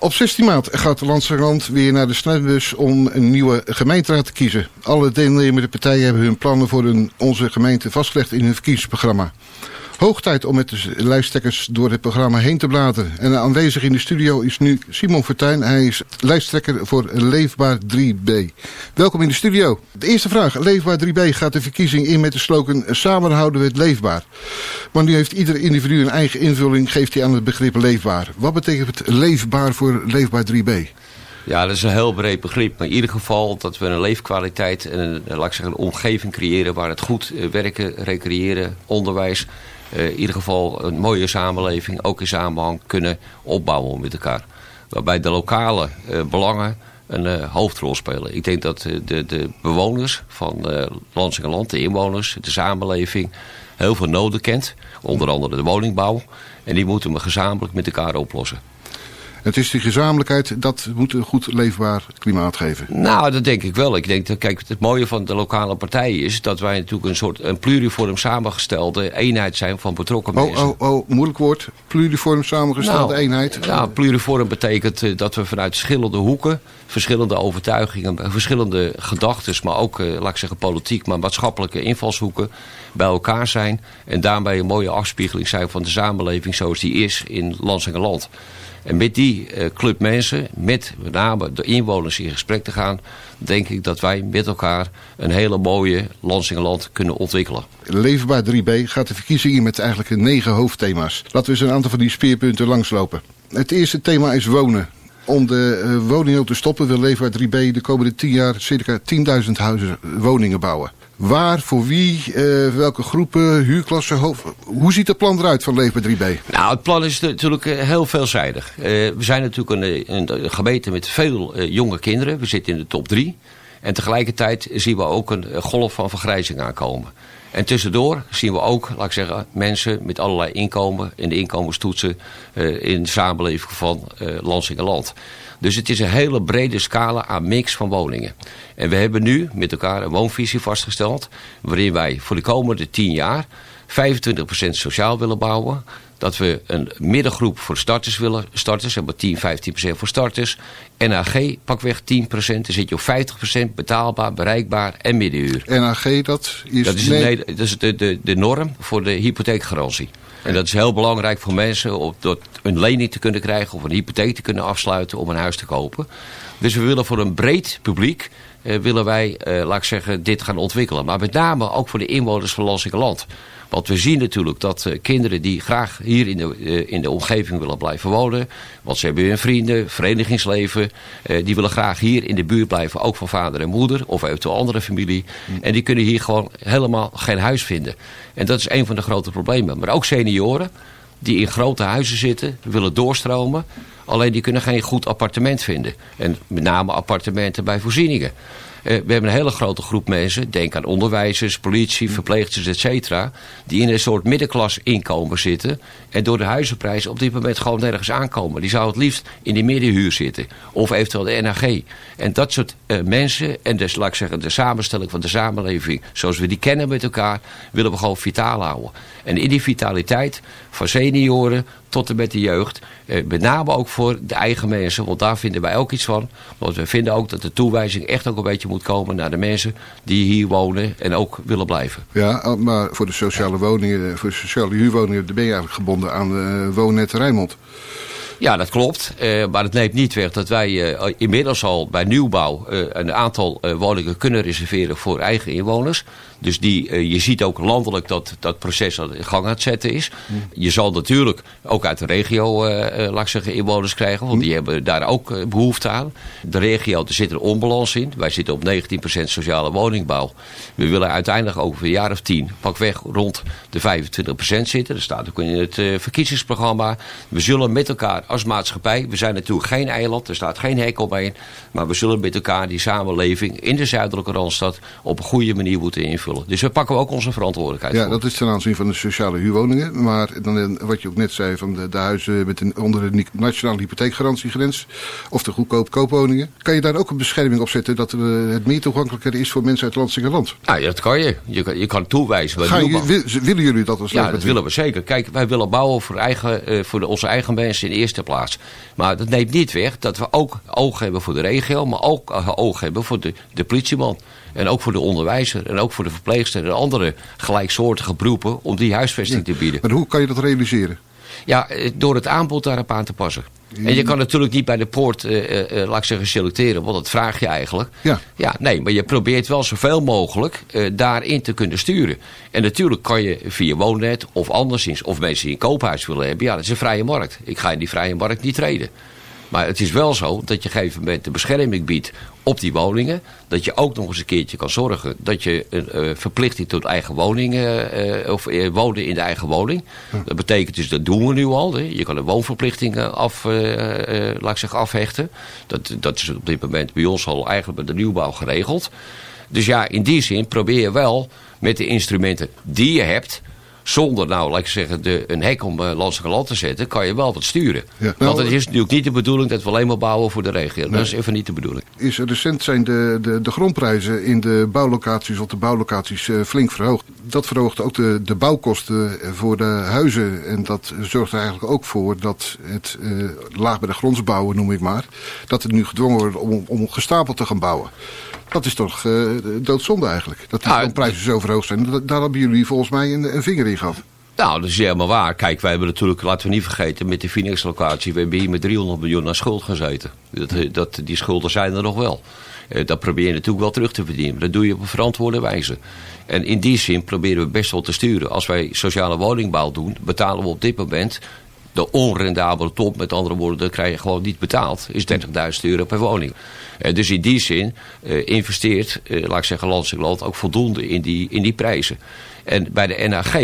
Op 16 maart gaat Landserand weer naar de stembus om een nieuwe gemeenteraad te kiezen. Alle deelnemende partijen hebben hun plannen voor hun, onze gemeente vastgelegd in hun verkiezingsprogramma. Hoog tijd om met de lijsttrekkers door het programma heen te bladeren. En aanwezig in de studio is nu Simon Fortuyn. Hij is lijsttrekker voor Leefbaar 3B. Welkom in de studio. De eerste vraag. Leefbaar 3B gaat de verkiezing in met de slogan Samen houden we het leefbaar. Maar nu heeft ieder individu een eigen invulling, geeft hij aan het begrip leefbaar. Wat betekent het leefbaar voor Leefbaar 3B? Ja, dat is een heel breed begrip. Maar in ieder geval dat we een leefkwaliteit en een, laat ik zeggen, een omgeving creëren waar het goed eh, werken, recreëren, onderwijs in ieder geval een mooie samenleving ook in samenhang kunnen opbouwen met elkaar. Waarbij de lokale uh, belangen een uh, hoofdrol spelen. Ik denk dat de, de bewoners van uh, Lansingerland, de inwoners, de samenleving, heel veel noden kent. Onder andere de woningbouw. En die moeten we gezamenlijk met elkaar oplossen. Het is die gezamenlijkheid, dat moet een goed leefbaar klimaat geven. Nou, dat denk ik wel. Ik denk dat, kijk, het mooie van de lokale partijen is dat wij natuurlijk een soort een pluriform samengestelde eenheid zijn van betrokken oh, mensen. Oh, oh, moeilijk woord. Pluriform samengestelde nou, eenheid. Ja, pluriform betekent uh, dat we vanuit verschillende hoeken, verschillende overtuigingen, verschillende gedachten, maar ook, uh, laat ik zeggen, politiek, maar maatschappelijke invalshoeken bij elkaar zijn. En daarmee een mooie afspiegeling zijn van de samenleving zoals die is in Lands en Land. En met die uh, club mensen, met met name de inwoners in gesprek te gaan... denk ik dat wij met elkaar een hele mooie Lansingerland kunnen ontwikkelen. Leefbaar 3B gaat de verkiezing in met eigenlijk negen hoofdthema's. Laten we eens een aantal van die speerpunten langslopen. Het eerste thema is wonen. Om de uh, woningen te stoppen wil Leefbaar 3B de komende 10 jaar circa 10.000 huizen woningen bouwen. Waar, voor wie, uh, welke groepen, huurklassen, hoe ziet het plan eruit van Leefbaar 3B? Nou, het plan is natuurlijk heel veelzijdig. Uh, we zijn natuurlijk een, een gemeente met veel jonge kinderen. We zitten in de top 3. En tegelijkertijd zien we ook een golf van vergrijzing aankomen. En tussendoor zien we ook, laat ik zeggen, mensen met allerlei inkomen in de inkomenstoetsen uh, in de samenleving van uh, Lansingerland. Dus het is een hele brede scala aan mix van woningen. En we hebben nu met elkaar een woonvisie vastgesteld, waarin wij voor de komende 10 jaar 25% sociaal willen bouwen. Dat we een middengroep voor starters willen. Starters hebben 10, 15% voor starters. NAG pakweg 10%. Dan zit je op 50% betaalbaar, bereikbaar en middenhuur. NAG dat is... Dat is, nee. dat is de, de, de norm voor de hypotheekgarantie. En dat is heel belangrijk voor mensen om een lening te kunnen krijgen of een hypotheek te kunnen afsluiten om een huis te kopen. Dus we willen voor een breed publiek willen wij, uh, laat ik zeggen, dit gaan ontwikkelen. Maar met name ook voor de inwoners van Lansingerland. Want we zien natuurlijk dat uh, kinderen die graag hier in de, uh, in de omgeving willen blijven wonen. Want ze hebben hun vrienden, verenigingsleven. Uh, die willen graag hier in de buurt blijven. Ook van vader en moeder of eventueel andere familie. Mm. En die kunnen hier gewoon helemaal geen huis vinden. En dat is een van de grote problemen. Maar ook senioren die in grote huizen zitten, willen doorstromen. Alleen die kunnen geen goed appartement vinden. En met name appartementen bij voorzieningen. Uh, we hebben een hele grote groep mensen, denk aan onderwijzers, politie, verpleegsters, et cetera, die in een soort middenklas inkomen zitten en door de huizenprijs op dit moment gewoon nergens aankomen. Die zouden het liefst in die middenhuur zitten of eventueel de NAG. En dat soort uh, mensen en dus laat ik zeggen de samenstelling van de samenleving zoals we die kennen met elkaar, willen we gewoon vitaal houden. En in die vitaliteit van senioren tot en met de jeugd. Eh, met name ook voor de eigen mensen, want daar vinden wij ook iets van. Want we vinden ook dat de toewijzing echt ook een beetje moet komen naar de mensen die hier wonen en ook willen blijven. Ja, maar voor de sociale woningen, voor de sociale huurwoningen, ben je eigenlijk gebonden aan uh, Woonnet Rijnmond. Ja, dat klopt. Uh, maar het neemt niet weg dat wij uh, inmiddels al bij nieuwbouw uh, een aantal woningen kunnen reserveren voor eigen inwoners. Dus die, je ziet ook landelijk dat dat proces aan de gang aan het zetten is. Mm. Je zal natuurlijk ook uit de regio laat ik zeggen, inwoners krijgen. Want mm. die hebben daar ook behoefte aan. De regio, er zit een onbalans in. Wij zitten op 19% sociale woningbouw. We willen uiteindelijk over een jaar of tien pakweg rond de 25% zitten. Dat staat ook in het verkiezingsprogramma. We zullen met elkaar als maatschappij. We zijn natuurlijk geen eiland, er staat geen hek omheen. Maar we zullen met elkaar die samenleving in de zuidelijke Randstad op een goede manier moeten invullen. Dus we pakken ook onze verantwoordelijkheid Ja, voor. dat is ten aanzien van de sociale huurwoningen. Maar dan, wat je ook net zei van de, de huizen met een, onder de nationale hypotheekgarantiegrens. Of de goedkoop koopwoningen. Kan je daar ook een bescherming op zetten dat het meer toegankelijker is voor mensen uit Landsingerland? Nou ja, dat kan je. Je kan, je kan toewijzen. Gaan je, wil, willen jullie dat als Ja, dat willen we zeker. Kijk, wij willen bouwen voor, eigen, uh, voor onze eigen mensen in eerste eerste plaats. Maar dat neemt niet weg dat we ook oog hebben voor de regio, maar ook oog hebben voor de, de politieman. En ook voor de onderwijzer en ook voor de verpleegster en andere gelijksoortige beroepen om die huisvesting te bieden. Maar hoe kan je dat realiseren? Ja, eh, door het aanbod daarop aan te passen. En je kan natuurlijk niet bij de poort, uh, uh, laat ik zeggen, selecteren, want dat vraag je eigenlijk. Ja. ja nee, maar je probeert wel zoveel mogelijk uh, daarin te kunnen sturen. En natuurlijk kan je via woonnet of anderszins, of mensen die een koophuis willen hebben, ja, dat is een vrije markt. Ik ga in die vrije markt niet treden. Maar het is wel zo dat je op een gegeven moment de bescherming biedt op die woningen. Dat je ook nog eens een keertje kan zorgen dat je een uh, verplichting tot eigen woning, uh, of uh, wonen in de eigen woning. Hm. Dat betekent dus, dat doen we nu al. Hè. Je kan een woonverplichting af, laat ik zeggen, afhechten. Dat, dat is op dit moment bij ons al eigenlijk met de nieuwbouw geregeld. Dus ja, in die zin probeer je wel met de instrumenten die je hebt zonder nou, laat ik zeggen, de, een hek om uh, landelijke land te zetten, kan je wel wat sturen. Ja, nou, Want het is natuurlijk niet de bedoeling dat we alleen maar bouwen voor de regio. Nee. Dat is even niet de bedoeling. Is, recent zijn de, de, de grondprijzen in de bouwlocaties of de bouwlocaties uh, flink verhoogd. Dat verhoogt ook de, de bouwkosten voor de huizen. En dat zorgt er eigenlijk ook voor dat het uh, laag bij de gronds bouwen, noem ik maar, dat het nu gedwongen wordt om, om gestapeld te gaan bouwen. Dat is toch uh, doodzonde eigenlijk. Dat die nou, prijzen zo verhoogd zijn. Daar hebben jullie volgens mij een, een vinger in gehad. Nou, dat is helemaal waar. Kijk, wij hebben natuurlijk, laten we niet vergeten, met de Phoenix-locatie, we hebben hier met 300 miljoen aan schuld gezeten. Dat, dat, die schulden zijn er nog wel. Uh, dat probeer je natuurlijk wel terug te verdienen. Dat doe je op een verantwoorde wijze. En in die zin proberen we best wel te sturen. Als wij sociale woningbouw doen, betalen we op dit moment de onrendabele top, met andere woorden, dat krijg je gewoon niet betaald, is 30.000 euro per woning. Uh, dus in die zin uh, investeert, uh, laat ik zeggen, Land ook voldoende in die, in die prijzen. En bij de NAG,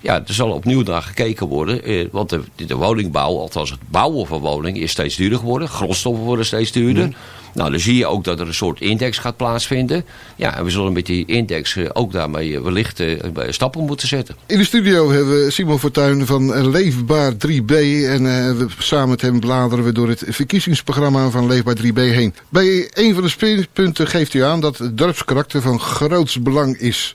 ja, er zal opnieuw naar gekeken worden. want de, de, woningbouw, althans het bouwen van woningen, is steeds duurder geworden. Grondstoffen worden steeds duurder. Mm. Nou, dan zie je ook dat er een soort index gaat plaatsvinden. Ja, en we zullen met die index ook daarmee wellicht stappen moeten zetten. In de studio hebben we Simon Fortuyn van Leefbaar 3B. En samen met hem bladeren we door het verkiezingsprogramma van Leefbaar 3B heen. Bij een van de speerpunten geeft u aan dat het dorpskarakter van groots belang is.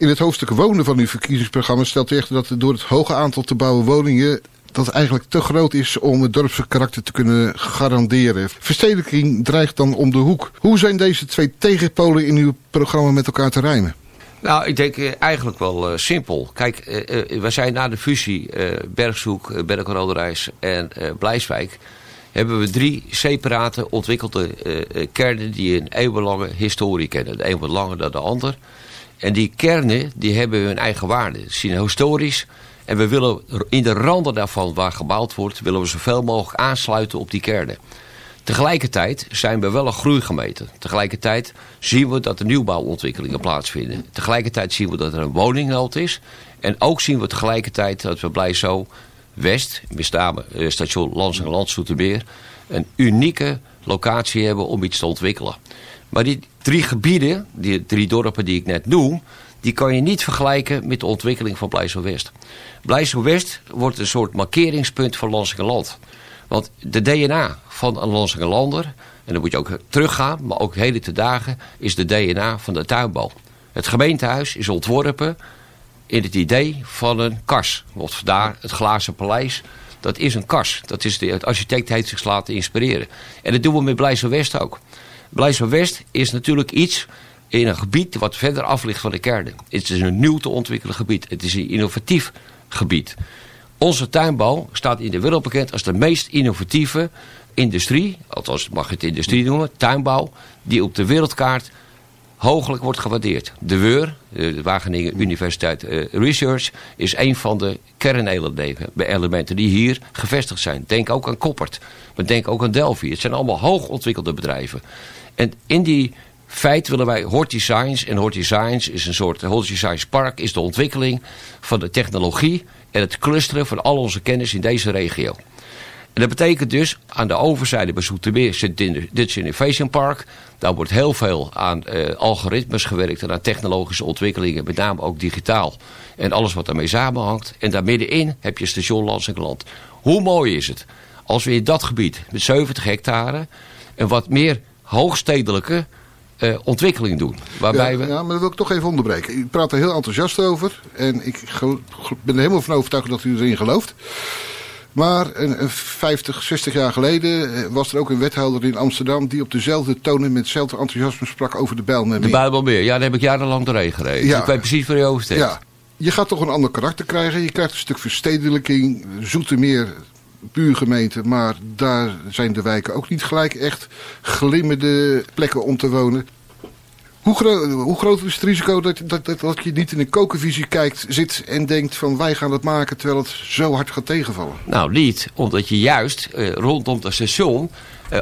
In het hoofdstuk wonen van uw verkiezingsprogramma stelt u echter dat door het hoge aantal te bouwen woningen dat eigenlijk te groot is om het dorpse karakter te kunnen garanderen. Verstedelijking dreigt dan om de hoek. Hoe zijn deze twee tegenpolen in uw programma met elkaar te rijmen? Nou, ik denk uh, eigenlijk wel uh, simpel. Kijk, uh, we zijn na de fusie Bergzoek, uh, Bergroderijs en Blijswijk... hebben we drie separate ontwikkelde kernen die een eeuwenlange historie kennen. De een wat langer dan de ander. En die kernen die hebben hun eigen waarde. Ze zijn historisch en we willen in de randen daarvan waar gebouwd wordt... willen we zoveel mogelijk aansluiten op die kernen. Tegelijkertijd zijn we wel een groeigemeente. Tegelijkertijd zien we dat er nieuwbouwontwikkelingen plaatsvinden. Tegelijkertijd zien we dat er een woningnood is. En ook zien we tegelijkertijd dat we blij zo West, met name eh, station Lans en een unieke locatie hebben om iets te ontwikkelen. Maar die drie gebieden, die drie dorpen die ik net noem... die kan je niet vergelijken met de ontwikkeling van Blijsselwest. Blijsselwest wordt een soort markeringspunt van Lansingerland. Want de DNA van een Lansingerlander... en dan moet je ook teruggaan, maar ook hele te dagen... is de DNA van de tuinbouw. Het gemeentehuis is ontworpen in het idee van een kars. Want vandaar het glazen paleis dat is een kars. Dat is de, het architect heeft zich laten inspireren. En dat doen we met Blijsselwest ook. West is natuurlijk iets in een gebied wat verder af ligt van de kernen. Het is een nieuw te ontwikkelen gebied. Het is een innovatief gebied. Onze tuinbouw staat in de wereld bekend als de meest innovatieve industrie, althans mag je het industrie noemen, tuinbouw, die op de wereldkaart hooglijk wordt gewaardeerd. De WEUR, de Wageningen Universiteit eh, Research, is een van de kernelementen die hier gevestigd zijn. Denk ook aan Koppert, maar denk ook aan Delphi. Het zijn allemaal hoog ontwikkelde bedrijven. En in die feit willen wij Horti Science. En Horti Science is een soort Horti Science Park. Is de ontwikkeling van de technologie en het clusteren van al onze kennis in deze regio. En dat betekent dus aan de overzijde bij Zoetermeer zit dit Innovation Park. Daar wordt heel veel aan uh, algoritmes gewerkt en aan technologische ontwikkelingen, met name ook digitaal. En alles wat daarmee samenhangt. En daar middenin heb je station Lansingerland. Hoe mooi is het als we in dat gebied met 70 hectare een wat meer hoogstedelijke uh, ontwikkeling doen. Waarbij ja, we... ja, maar dat wil ik toch even onderbreken. U praat er heel enthousiast over. En ik ben er helemaal van overtuigd dat u erin gelooft. Maar een, 50, 60 jaar geleden eh, was er ook een wethouder in Amsterdam... die op dezelfde toon en met hetzelfde enthousiasme sprak over de Bijlmermeer. De Bijlmermeer, ja, daar heb ik jarenlang doorheen gereden. Ja. Dus ik weet precies waar je over steekt. Ja. Je gaat toch een ander karakter krijgen. Je krijgt een stuk verstedelijking, Zoetermeer buurgemeente, maar daar zijn de wijken ook niet gelijk echt glimmende plekken om te wonen. Hoe, groot is het risico dat, dat, dat, dat, je niet in een kokenvisie kijkt, zit en denkt van wij gaan het maken terwijl het zo hard gaat tegenvallen? Nou niet, omdat je juist eh, rondom het station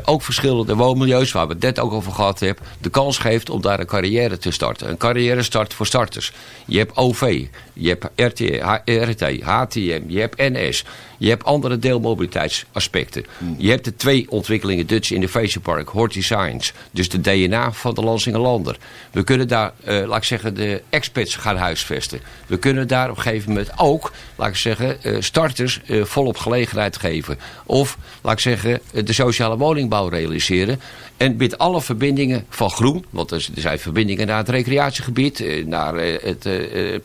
ook verschillende woonmilieus, waar we het net ook over gehad hebben, de kans geeft om daar een carrière te starten. Een carrière start voor starters. Je hebt OV, je hebt RT, RT HTM, je hebt NS. Je hebt andere deelmobiliteitsaspecten. Hmm. Je hebt de twee ontwikkelingen Dutch Innovation Park, Horti Science. Dus de DNA van de Lansingerlander. We kunnen daar, uh, laat ik zeggen, de experts gaan huisvesten. We kunnen daar op een gegeven moment ook, laat ik zeggen, uh, starters uh, volop gelegenheid geven. Of, laat ik zeggen, de sociale woningbouw realiseren. En met alle verbindingen van groen, want er zijn verbindingen naar het recreatiegebied, naar het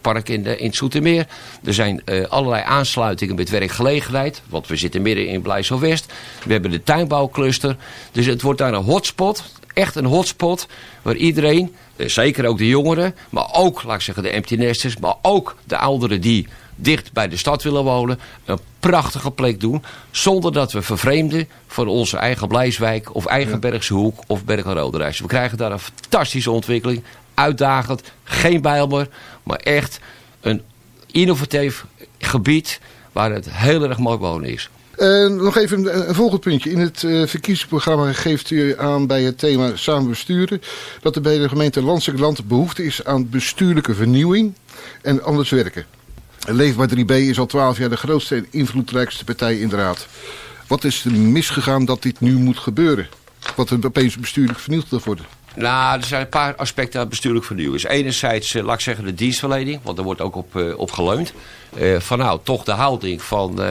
park in, de, in Soetermeer. Er zijn allerlei aansluitingen met werkgelegenheid want we zitten midden in Blijssel West. We hebben de tuinbouwcluster. Dus het wordt daar een hotspot. Echt een hotspot. Waar iedereen, eh, zeker ook de jongeren. Maar ook, laat ik zeggen, de empty nesters. Maar ook de ouderen die dicht bij de stad willen wonen. Een prachtige plek doen. Zonder dat we vervreemden van onze eigen Blijswijk. Of eigen Bergse Hoek of Bergen-Roderijs. We krijgen daar een fantastische ontwikkeling. Uitdagend. Geen bijlmer. Maar echt een innovatief gebied waar het heel erg mooi wonen is. Uh, nog even een, volgend puntje. In het uh, verkiezingsprogramma geeft u aan bij het thema samen besturen... dat er bij de gemeente Land behoefte is aan bestuurlijke vernieuwing en anders werken. Leefbaar 3B is al 12 jaar de grootste en invloedrijkste partij in de raad. Wat is er misgegaan dat dit nu moet gebeuren? Wat er opeens bestuurlijk vernieuwd wil worden? Nou, er zijn een paar aspecten aan bestuurlijk vernieuwen. Dus enerzijds, eh, laat ik zeggen, de dienstverlening. Want daar wordt ook op, uh, op geleund. Uh, van nou, toch de houding van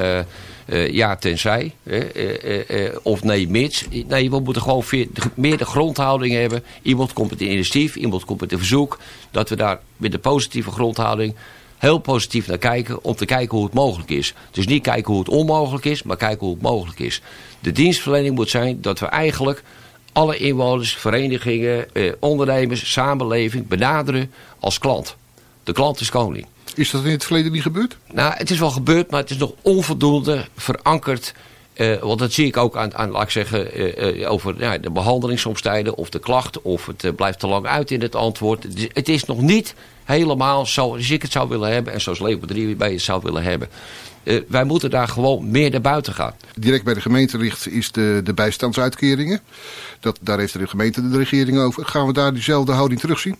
ja, tenzij. of nee, mits. Nee, we moeten gewoon meer de grondhouding hebben. Iemand komt met een initiatief, iemand komt met een verzoek. Dat we daar met de positieve grondhouding heel positief naar kijken. Om te kijken hoe het mogelijk is. Dus niet kijken hoe het onmogelijk is, maar kijken hoe het mogelijk is. De dienstverlening moet zijn dat we eigenlijk alle inwoners, verenigingen, eh, ondernemers, samenleving benaderen als klant. De klant is koning. Is dat in het verleden niet gebeurd? Nou, het is wel gebeurd, maar het is nog onvoldoende verankerd. Uh, want dat zie ik ook aan, aan laat ik zeggen, uh, over ja, de behandelingsomstijden of de klacht. Of het blijft te lang uit in het antwoord. Het is, nog niet helemaal zoals ik het zou willen hebben. En zoals Leeuwen 3 bij het zou willen hebben. Uh, wij moeten daar gewoon meer naar buiten gaan. Direct bij de gemeente ligt is de, de bijstandsuitkeringen. Dat, daar heeft de gemeente de regering over. Gaan we daar diezelfde houding terugzien?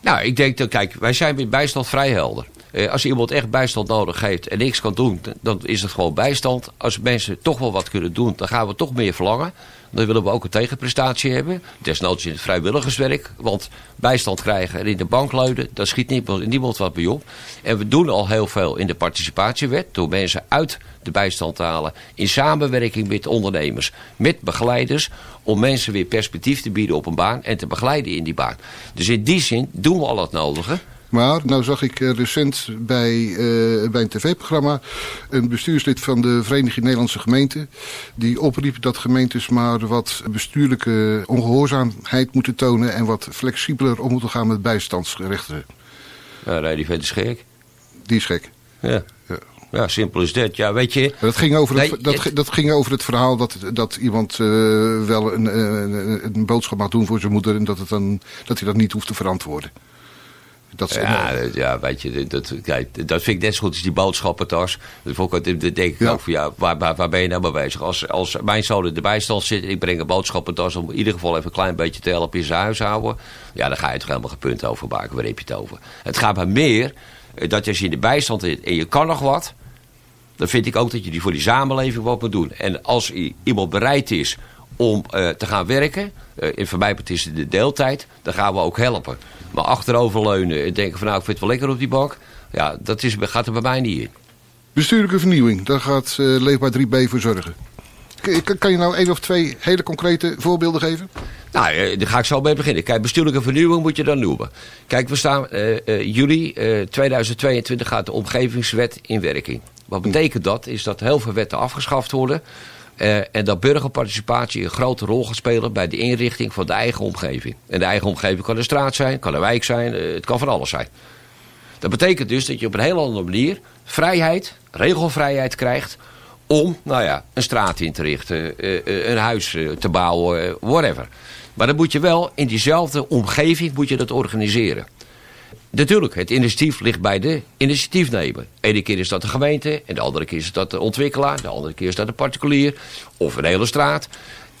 Nou, ik denk dat, kijk, wij zijn met bijstand vrij helder. Uh, als iemand echt bijstand nodig heeft en niks kan doen, dan is het gewoon bijstand. Als mensen toch wel wat kunnen doen, dan gaan we toch meer verlangen. Dan willen we ook een tegenprestatie hebben. Desnoods in het vrijwilligerswerk. Want bijstand krijgen en in de bank luiden, daar schiet niemand, niemand wat bij op. En we doen al heel veel in de participatiewet. Door mensen uit de bijstand te halen. In samenwerking met ondernemers, met begeleiders. Om mensen weer perspectief te bieden op een baan en te begeleiden in die baan. Dus in die zin doen we al het nodige. Maar nou zag ik eh, recent bij, uh, bij een tv-programma een bestuurslid van de Vereniging Nederlandse Gemeenten. Die opriep dat gemeentes maar wat bestuurlijke ongehoorzaamheid moeten tonen. En wat flexibeler om moeten gaan met bijstandsrechten. Ja, nee, die vindt is gek. Die is gek. Ja. ja. Ja, simpel is dat. Ja, weet je... Dat ging over het, dat, dat ging over het verhaal dat, dat iemand uh, wel een, een, een, boodschap mag doen voor zijn moeder... en dat, het dan, dat hij dat niet hoeft te verantwoorden. Dat ja, ja, weet je, dat, kijk, dat vind ik net zo goed als die boodschappentas. Dat denk ik ja. ook van, ja, waar, waar, waar, ben je nou mee bezig? Als, als mijn zoon in de bijstand zit, ik breng een boodschappentas om in ieder geval even een klein beetje te helpen in zijn huishouden. Ja, dan ga je toch helemaal geen punt over maken. Waar heb je het over? Het gaat maar meer eh, dat als je in de bijstand zit en je kan nog wat, dan vind ik ook dat je die voor die samenleving wat moet doen. En als iemand bereid is om uh, te gaan werken, uh, in voor is het de deeltijd, dan gaan we ook helpen. Maar achteroverleunen en denken van nou ik vind het wel lekker op die bank, ja, dat is, gaat er bij mij niet in. Bestuurlijke vernieuwing, daar gaat uh, Leefbaar 3B voor zorgen. Kan, kan je nou één of twee hele concrete voorbeelden geven? Nou, eh, daar ga ik zo mee beginnen. Kijk, bestuurlijke vernieuwing moet je dan noemen. Kijk, we staan juli 2022 gaat de omgevingswet in werking. Wat betekent dat? Is dat heel veel wetten afgeschaft worden. Uh, en dat burgerparticipatie een grote rol gaat spelen bij de inrichting van de eigen omgeving. En de eigen omgeving kan een straat zijn, kan een wijk zijn, uh, het kan van alles zijn. Dat betekent dus dat je op een heel andere manier vrijheid, regelvrijheid krijgt om nou ja, een straat in te richten, uh, een huis te bouwen, whatever. Maar dan moet je wel in diezelfde omgeving moet je dat organiseren. Natuurlijk, het initiatief ligt bij de initiatiefnemer. Ene keer is dat de gemeente, en de andere keer is dat de ontwikkelaar, de andere keer is dat de particulier, of een hele straat.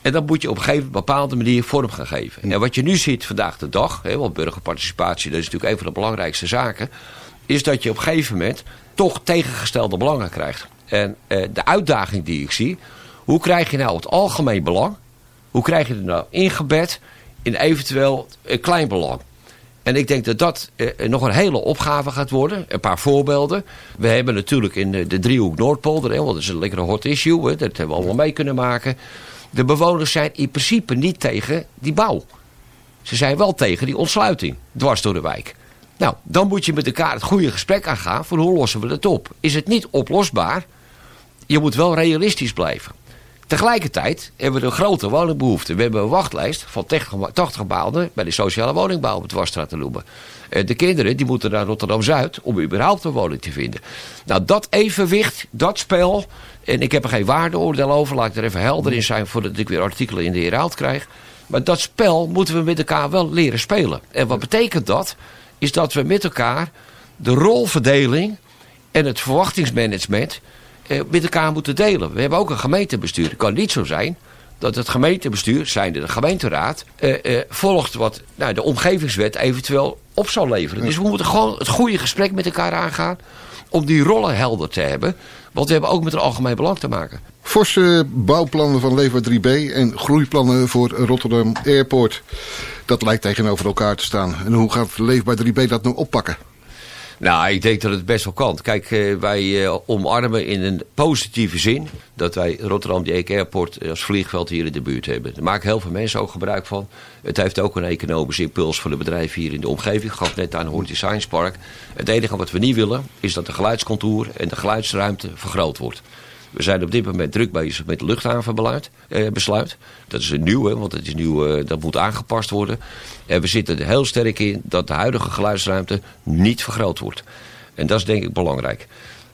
En dat moet je op een gegeven bepaalde manier vorm gaan geven. En wat je nu ziet vandaag de dag, hè, want burgerparticipatie dat is natuurlijk een van de belangrijkste zaken, is dat je op een gegeven moment toch tegengestelde belangen krijgt. En eh, de uitdaging die ik zie, hoe krijg je nou het algemeen belang, hoe krijg je het nou ingebed in eventueel een klein belang? En ik denk dat dat eh, nog een hele opgave gaat worden. Een paar voorbeelden. We hebben natuurlijk in de, de driehoek Noordpolder, want dat is een lekkere hot issue, hè, dat hebben we allemaal mee kunnen maken. De bewoners zijn in principe niet tegen die bouw. Ze zijn wel tegen die ontsluiting, dwars door de wijk. Nou, dan moet je met elkaar het goede gesprek aangaan van hoe lossen we het op. Is het niet oplosbaar? Je moet wel realistisch blijven. Tegelijkertijd hebben we een grote woningbehoefte. We hebben een wachtlijst van 80 gebouwen bij de sociale woningbouw op het Dwarsstraat Loemen. Eh, de kinderen die moeten naar Rotterdam-Zuid om überhaupt een woning te vinden. Nou, dat evenwicht, dat spel... en ik heb er geen waardeoordeel over, laat ik er even helder in zijn... voordat ik weer artikelen in de Herald krijg. Maar dat spel moeten we met elkaar wel leren spelen. En wat betekent dat? Is dat we met elkaar de rolverdeling en het verwachtingsmanagement eh, met elkaar moeten delen. We hebben ook een gemeentebestuur. Het kan niet zo zijn dat het gemeentebestuur, zijnde de gemeenteraad, eh, eh, volgt wat nou, de omgevingswet eventueel op zal leveren. Dus we moeten gewoon het goede gesprek met elkaar aangaan om die rollen helder te hebben. Want we hebben ook met een algemeen belang te maken. Forse bouwplannen van Lever 3B en groeiplannen voor Rotterdam Airport. Dat lijkt tegenover elkaar te staan. En hoe gaat Leefbaar 3B dat nu oppakken? Nou, ik denk dat het best wel kan. Kijk, eh, wij eh, omarmen in een positieve zin dat wij Rotterdam Dijk Airport als vliegveld hier in de buurt hebben. Daar maken heel veel mensen ook gebruik van. Het heeft ook een economische impuls voor de bedrijven hier in de omgeving. Ik gaf net aan Horn Science Park. Het enige wat we niet willen is dat de geluidscontour en de geluidsruimte vergroot wordt. We zijn op dit moment druk bezig met luchthavenbesluit. Eh, besluit. Dat is een nieuwe, want het is nieuw, eh, dat moet aangepast worden. En we zitten er heel sterk in dat de huidige geluidsruimte niet vergroot wordt. En dat is denk ik belangrijk.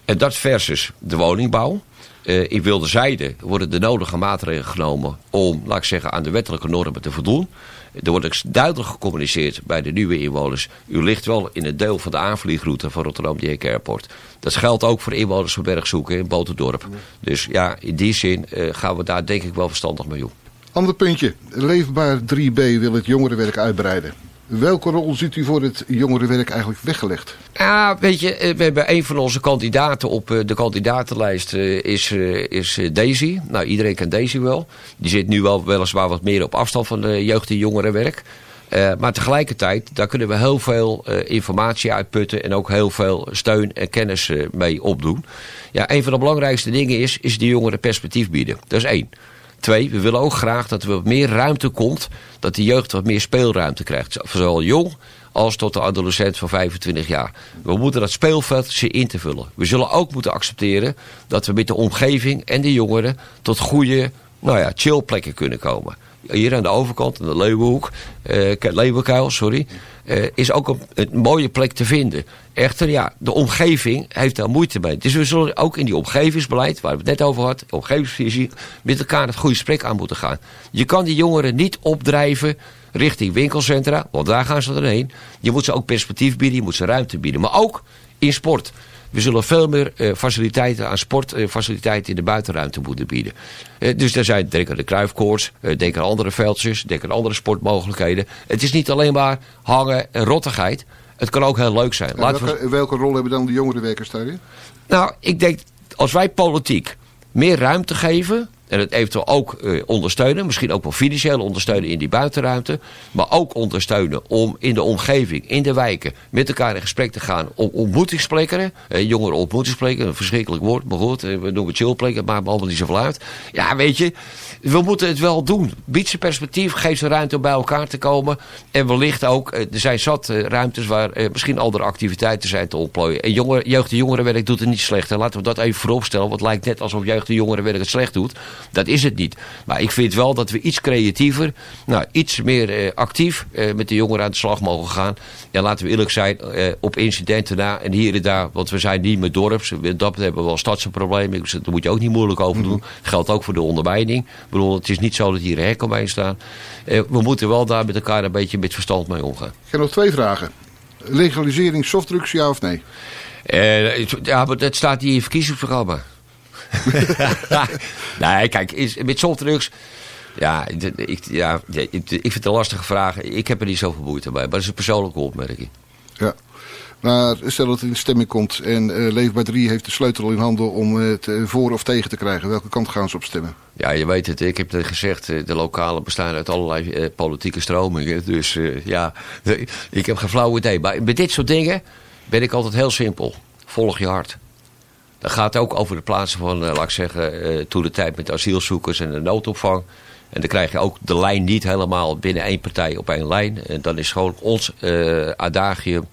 En dat versus de woningbouw. Uh, in Wilde Zijde worden de nodige maatregelen genomen om, laat ik zeggen, aan de wettelijke normen te voldoen. Er wordt ook duidelijk gecommuniceerd bij de nieuwe inwoners. U ligt wel in het deel van de aanvliegroute van Rotterdam Dijk Airport. Dat geldt ook voor inwoners van Bergzoeken in Botendorp. Dus ja, in die zin uh, gaan we daar denk ik wel verstandig mee om. Ander puntje. Leefbaar 3B wil het jongerenwerk uitbreiden. Welke rol ziet u voor het jongerenwerk eigenlijk weggelegd? Ja, weet je, eh, we hebben een van onze kandidaten op eh, de kandidatenlijst eh, is, is Daisy. Nou, iedereen kent Daisy wel. Die zit nu wel weliswaar wat meer op afstand van de jeugd- en jongerenwerk. Uh, maar tegelijkertijd, daar kunnen we heel veel informatie uitputten en ook heel veel steun en kennis mee opdoen. Ja, een van de belangrijkste dingen is, is de jongeren perspectief bieden. Dat is één. Twee, we willen ook graag dat er wat meer ruimte komt. Dat de jeugd wat meer speelruimte krijgt. Zowel jong als tot de adolescent van 25 jaar. We moeten dat speelveld zien in te vullen. We zullen ook moeten accepteren dat we met de omgeving en de jongeren tot goede nou ja, chillplekken kunnen komen hier aan de overkant, in de Leeuwenhoek, uh, Leeuwenkuil, sorry, uh, is ook een, een, mooie plek te vinden. Echter, ja, de omgeving heeft daar moeite mee. Dus we zullen ook in die omgevingsbeleid, waar we het net over hadden, omgevingsvisie, met elkaar het goede gesprek aan moeten gaan. Je kan die jongeren niet opdrijven richting winkelcentra, want daar gaan ze erheen. Je moet ze ook perspectief bieden, je moet ze ruimte bieden. Maar ook in sport. We zullen veel meer uh, faciliteiten aan sportfaciliteiten uh, in de buitenruimte moeten bieden. Uh, dus daar zijn, denk aan de kruifkoorts, denk aan andere veldjes, denk aan andere sportmogelijkheden. Het is niet alleen maar hangen en rottigheid. Het kan ook heel leuk zijn. Welke, we... welke, rol hebben dan de jongerenwerkers daarin? Nou, ik denk, als wij politiek meer ruimte geven En het eventueel ook eh, ondersteunen, misschien ook wel financieel ondersteunen in die buitenruimte. Maar ook ondersteunen om in de omgeving, in de wijken, met elkaar in gesprek te gaan. Om ontmoetingsplekken, eh, jongeren ontmoetingsplekken, een verschrikkelijk woord, maar goed, eh, we noemen het chillplekken, maar me allemaal niet zoveel uit. Ja, weet je, we moeten het wel doen. Bied ze perspectief, geef ze ruimte om bij elkaar te komen. En wellicht ook, eh, er zijn zat ruimtes waar misschien andere activiteiten zijn te ontplooien. En jonger, jeugd- en jongerenwerk doet het niet slecht. En laten we dat even vooropstellen, want het lijkt net alsof jeugd- en jongerenwerk het slecht doet. Dat is het niet. Maar ik vind wel dat we iets creatiever, nou, iets meer eh, actief eh, met de jongeren aan de slag mogen gaan. En laten we eerlijk zijn, eh, op incidenten na en hier en daar, want we zijn niet meer dorps. We- Dat hebben we wel stadse problemen. Dus Daar moet je ook niet moeilijk over doen. Dat geldt ook voor de onderwijning. Ik bedoel, het is niet zo dat hier een hek omheen staan. We moeten wel daar met elkaar een beetje met verstand mee omgaan. Ik heb nog twee vragen. Legalisering softdrugs, ja of nee? Ja, maar dat staat niet in het verkiezingsprogramma. nee, kijk, is, met softdrugs... Ja, ik, ja, ik, ik vind het een lastige vraag. Ik heb er niet zoveel moeite bij. Maar dat is een persoonlijke opmerking. Ja. Maar stel dat het in stemming komt en eh Leefbaar 3 heeft de sleutel in handen om het eh, voor of tegen te krijgen. Welke kant gaan ze op stemmen? Ja, je weet het. Ik heb het gezegd. eh, De lokalen bestaan uit allerlei politieke stromingen. Dus ja, ik heb geen flauw idee. Maar bij dit soort dingen ben ik altijd heel simpel. Volg je hart. Dat gaat ook over de plaatsen van, eh, laat ik zeggen, eh, toen de tijd met asielzoekers en de noodopvang. En dan krijg je ook de lijn niet helemaal binnen één partij op één lijn. En dan is gewoon ons eh, adagium,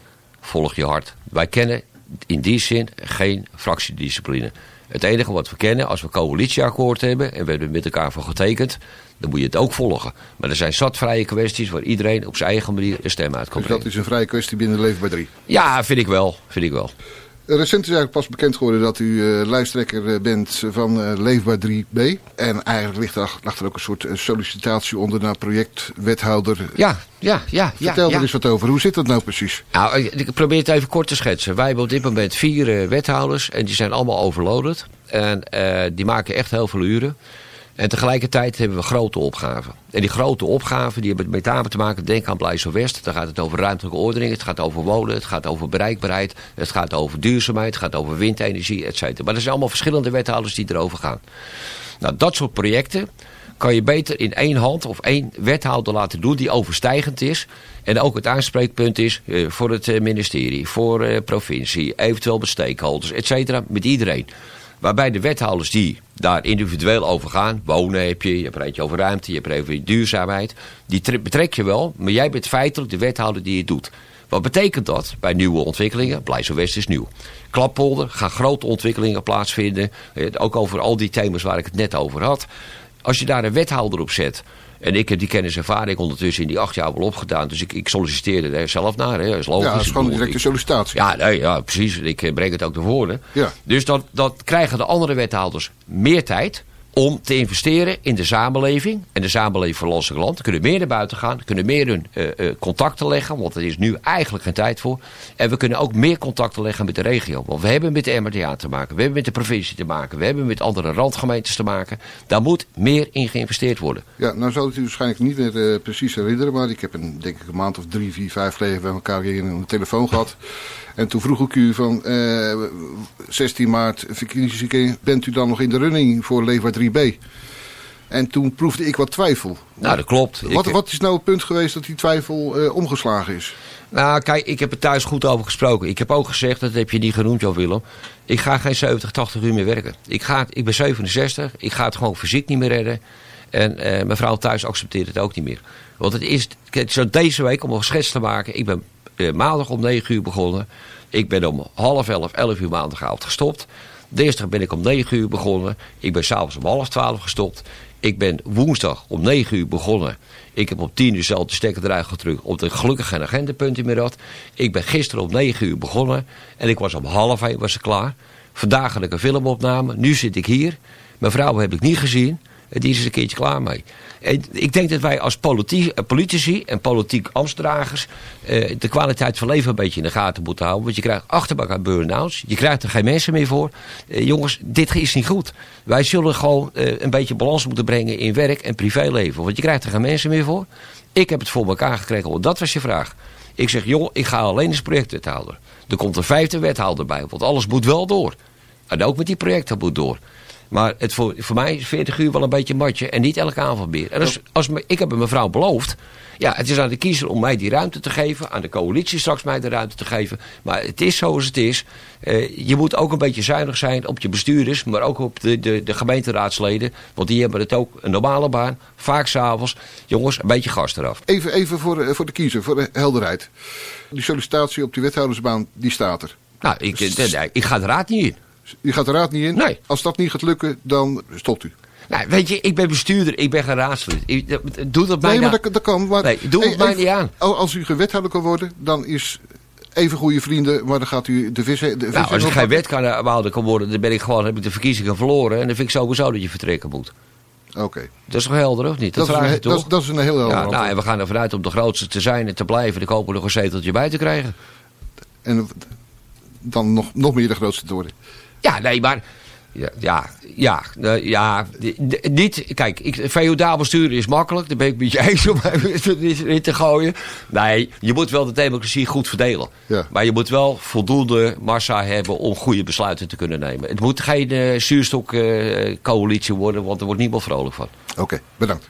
volg je hart. Wij kennen in die zin geen fractiediscipline. Het enige wat we kennen, als we coalitieakkoord hebben... en we hebben met elkaar voor getekend... dan moet je het ook volgen. Maar er zijn zat vrije kwesties waar iedereen op zijn eigen manier een stem uit kan Dus dat is een vrije kwestie binnen Leefbaar 3. Ja, vind ik wel. Vind ik wel. Recent is eigenlijk pas bekend geworden dat u lijsttrekker eh, bent van eh, Leefbaar 3B. En eigenlijk ligt lag er ook een soort sollicitatie onder naar projectwethouder. Ja, ja, ja. ja, Vertel ja. er eens wat over. Hoe zit dat nou precies? Nou, ik probeer het even kort te schetsen. Wij hebben op dit moment vier wethouders en die zijn allemaal overloaded. En die maken echt heel veel uren. En tegelijkertijd hebben we grote opgaven. En die grote opgaven die hebben met name te maken, denk aan Blijso West. Dan gaat het over ruimtelijke ordening, het gaat over wonen, het gaat over bereikbaarheid, het gaat over duurzaamheid, het gaat over windenergie, et cetera. Maar er zijn allemaal verschillende wethouders die erover gaan. Nou, dat soort projecten kan je beter in één hand of één wethouder laten doen die overstijgend is. En ook het aanspreekpunt is eh, voor het eh, ministerie, voor eh provincie, eventueel met stakeholders, et cetera, met iedereen. Waarbij de wethouders die daar individueel over gaan, wonen heb je, je hebt er eentje over ruimte, je hebt er even duurzaamheid, die tre- betrek je wel, maar jij bent feitelijk de wethouder die het doet. Wat betekent dat bij nieuwe ontwikkelingen? Blijzo West is nieuw. Klappolder gaan grote ontwikkelingen plaatsvinden. Eh, Ook over al die thema's waar ik het net over had. Als je daar een wethouder op zet. En ik heb die kennis en ervaring ondertussen in die acht jaar wel opgedaan. Dus ik, ik solliciteerde daar zelf naar. Hè. Dat is logisch. Ja, dat is gewoon een directe sollicitatie. ja, nee, ja, precies. Ik eh, breng het ook naar voren. Ja. Dus dat, dat krijgen de andere wethouders meer tijd om te investeren in de samenleving. En de samenleving van Losse Land. Kunnen meer naar buiten gaan. Kunnen meer hun eh, eh, contacten leggen. Want er is nu eigenlijk geen tijd voor. En we kunnen ook meer contacten leggen met de regio. Want we hebben met de MRTA te maken. We hebben met de provincie te maken. We hebben met andere randgemeentes te maken. Daar moet meer in geïnvesteerd worden. Ja, nou zal het u waarschijnlijk niet meer eh, precies herinneren, maar ik heb een, denk ik een maand of drie, vier, vijf geleden bij elkaar aan de telefoon gehad. En toen vroeg ik u van eh, 16 maart verkiezingen, bent u dan nog in de running voor Leefbaar 3B? En toen proefde ik wat twijfel. Nou, dat klopt. Wat, Ik- wat is nou het punt geweest dat die twijfel eh, omgeslagen is? Nou, kijk, ik heb er thuis goed over gesproken. Ik heb ook gezegd, dat heb je niet genoemd, Jan Willem. Ik ga geen 70, 80 uur meer werken. Ik, ga, ik ben 67, ik ga het gewoon fysiek niet meer redden. En eh, mijn vrouw thuis accepteert het ook niet meer. Want het is, zo deze week, om een schets te maken. Ik ben eh, maandag om 9 uur begonnen. Ik ben om half 11, 11 uur maandagavond gestopt. Dinsdag ben ik om 9 uur begonnen. Ik ben s'avonds om half 12 gestopt. Ik ben woensdag om 9 uur begonnen. Ik heb om 10 uur zelf de stekker eruit gedrukt. Omdat ik gelukkig geen agendapunten meer had. Ik ben gisteren om 9 uur begonnen. En ik was om half 1 was klaar. Vandaag had ik een filmopname. Nu zit ik hier. Mijn vrouw heb ik niet gezien. Die is er een keertje klaar mee. Ik denk dat wij als eh, politici en politiek ambtsdragers eh, de kwaliteit van leven een beetje in de gaten moeten houden. Want je krijgt achterbak aan burn-outs. Je krijgt er geen mensen meer voor. Eh, jongens, dit is niet goed. Wij zullen gewoon een beetje balans moeten brengen in werk en privéleven. Want je krijgt er geen mensen meer voor. Ik heb het voor elkaar gekregen, want dat was je vraag. Ik zeg, joh, ik ga alleen als projectwethouder. Er komt een vijfde wethouder bij, want alles moet wel door. En ook met die projecten moet door. Maar het voor, voor mij is 40 uur wel een beetje matje. En niet elke avond meer. En als, als, me- ik heb een mevrouw beloofd. Ja, het is aan de kiezer om mij die ruimte te geven. Aan de coalitie straks mij de ruimte te geven. Maar het is zoals het is. Eh, je moet ook een beetje zuinig zijn op je bestuurders. Maar ook op de, de, de gemeenteraadsleden. Want die hebben het ook een normale baan. Vaak s'avonds. Jongens, een beetje gas eraf. Even, even voor, eh, voor de kiezer, voor de helderheid. Die sollicitatie op die wethoudersbaan, die staat er. Nou, ik, ik ga de raad niet in. U gaat de raad niet in? Nee. Als dat niet gaat lukken, dan stopt u. Nou, weet je, ik ben bestuurder, ik ben geen raadslid. Doe dat mij Nee, maar dat, dat kan. Maar Nee, doe het mij even- niet aan. al- Als u geen wethouder kan worden, dan is even goede vrienden, maar dan gaat u de vis... De Nou, als ik geen wethouder kan worden, dan ben ik gewoon, heb ik de verkiezingen verloren. En dan vind ik sowieso dat je vertrekken moet. Oké, Dat is toch helder, of niet? Dat, dat, is een, toch? dat, is- dat is een heel helder ja, antwoord. nou, en we gaan ervan uit om de grootste te zijn en te blijven. Ik hoop er nog een zeteltje bij te krijgen. En dan nog, nog meer de grootste te worden. Ja, nee, maar... Ja, ja, ja, eh, ja niet... Kijk, ik, feodaal besturen is makkelijk. Daar ben ik met je eens om in te gooien. Nee, je moet wel de democratie goed verdelen. Ja. Maar je moet wel voldoende massa hebben om goede besluiten te kunnen nemen. Het moet geen eh zuurstokcoalitie worden, want er wordt niemand vrolijk van. Oké, bedankt.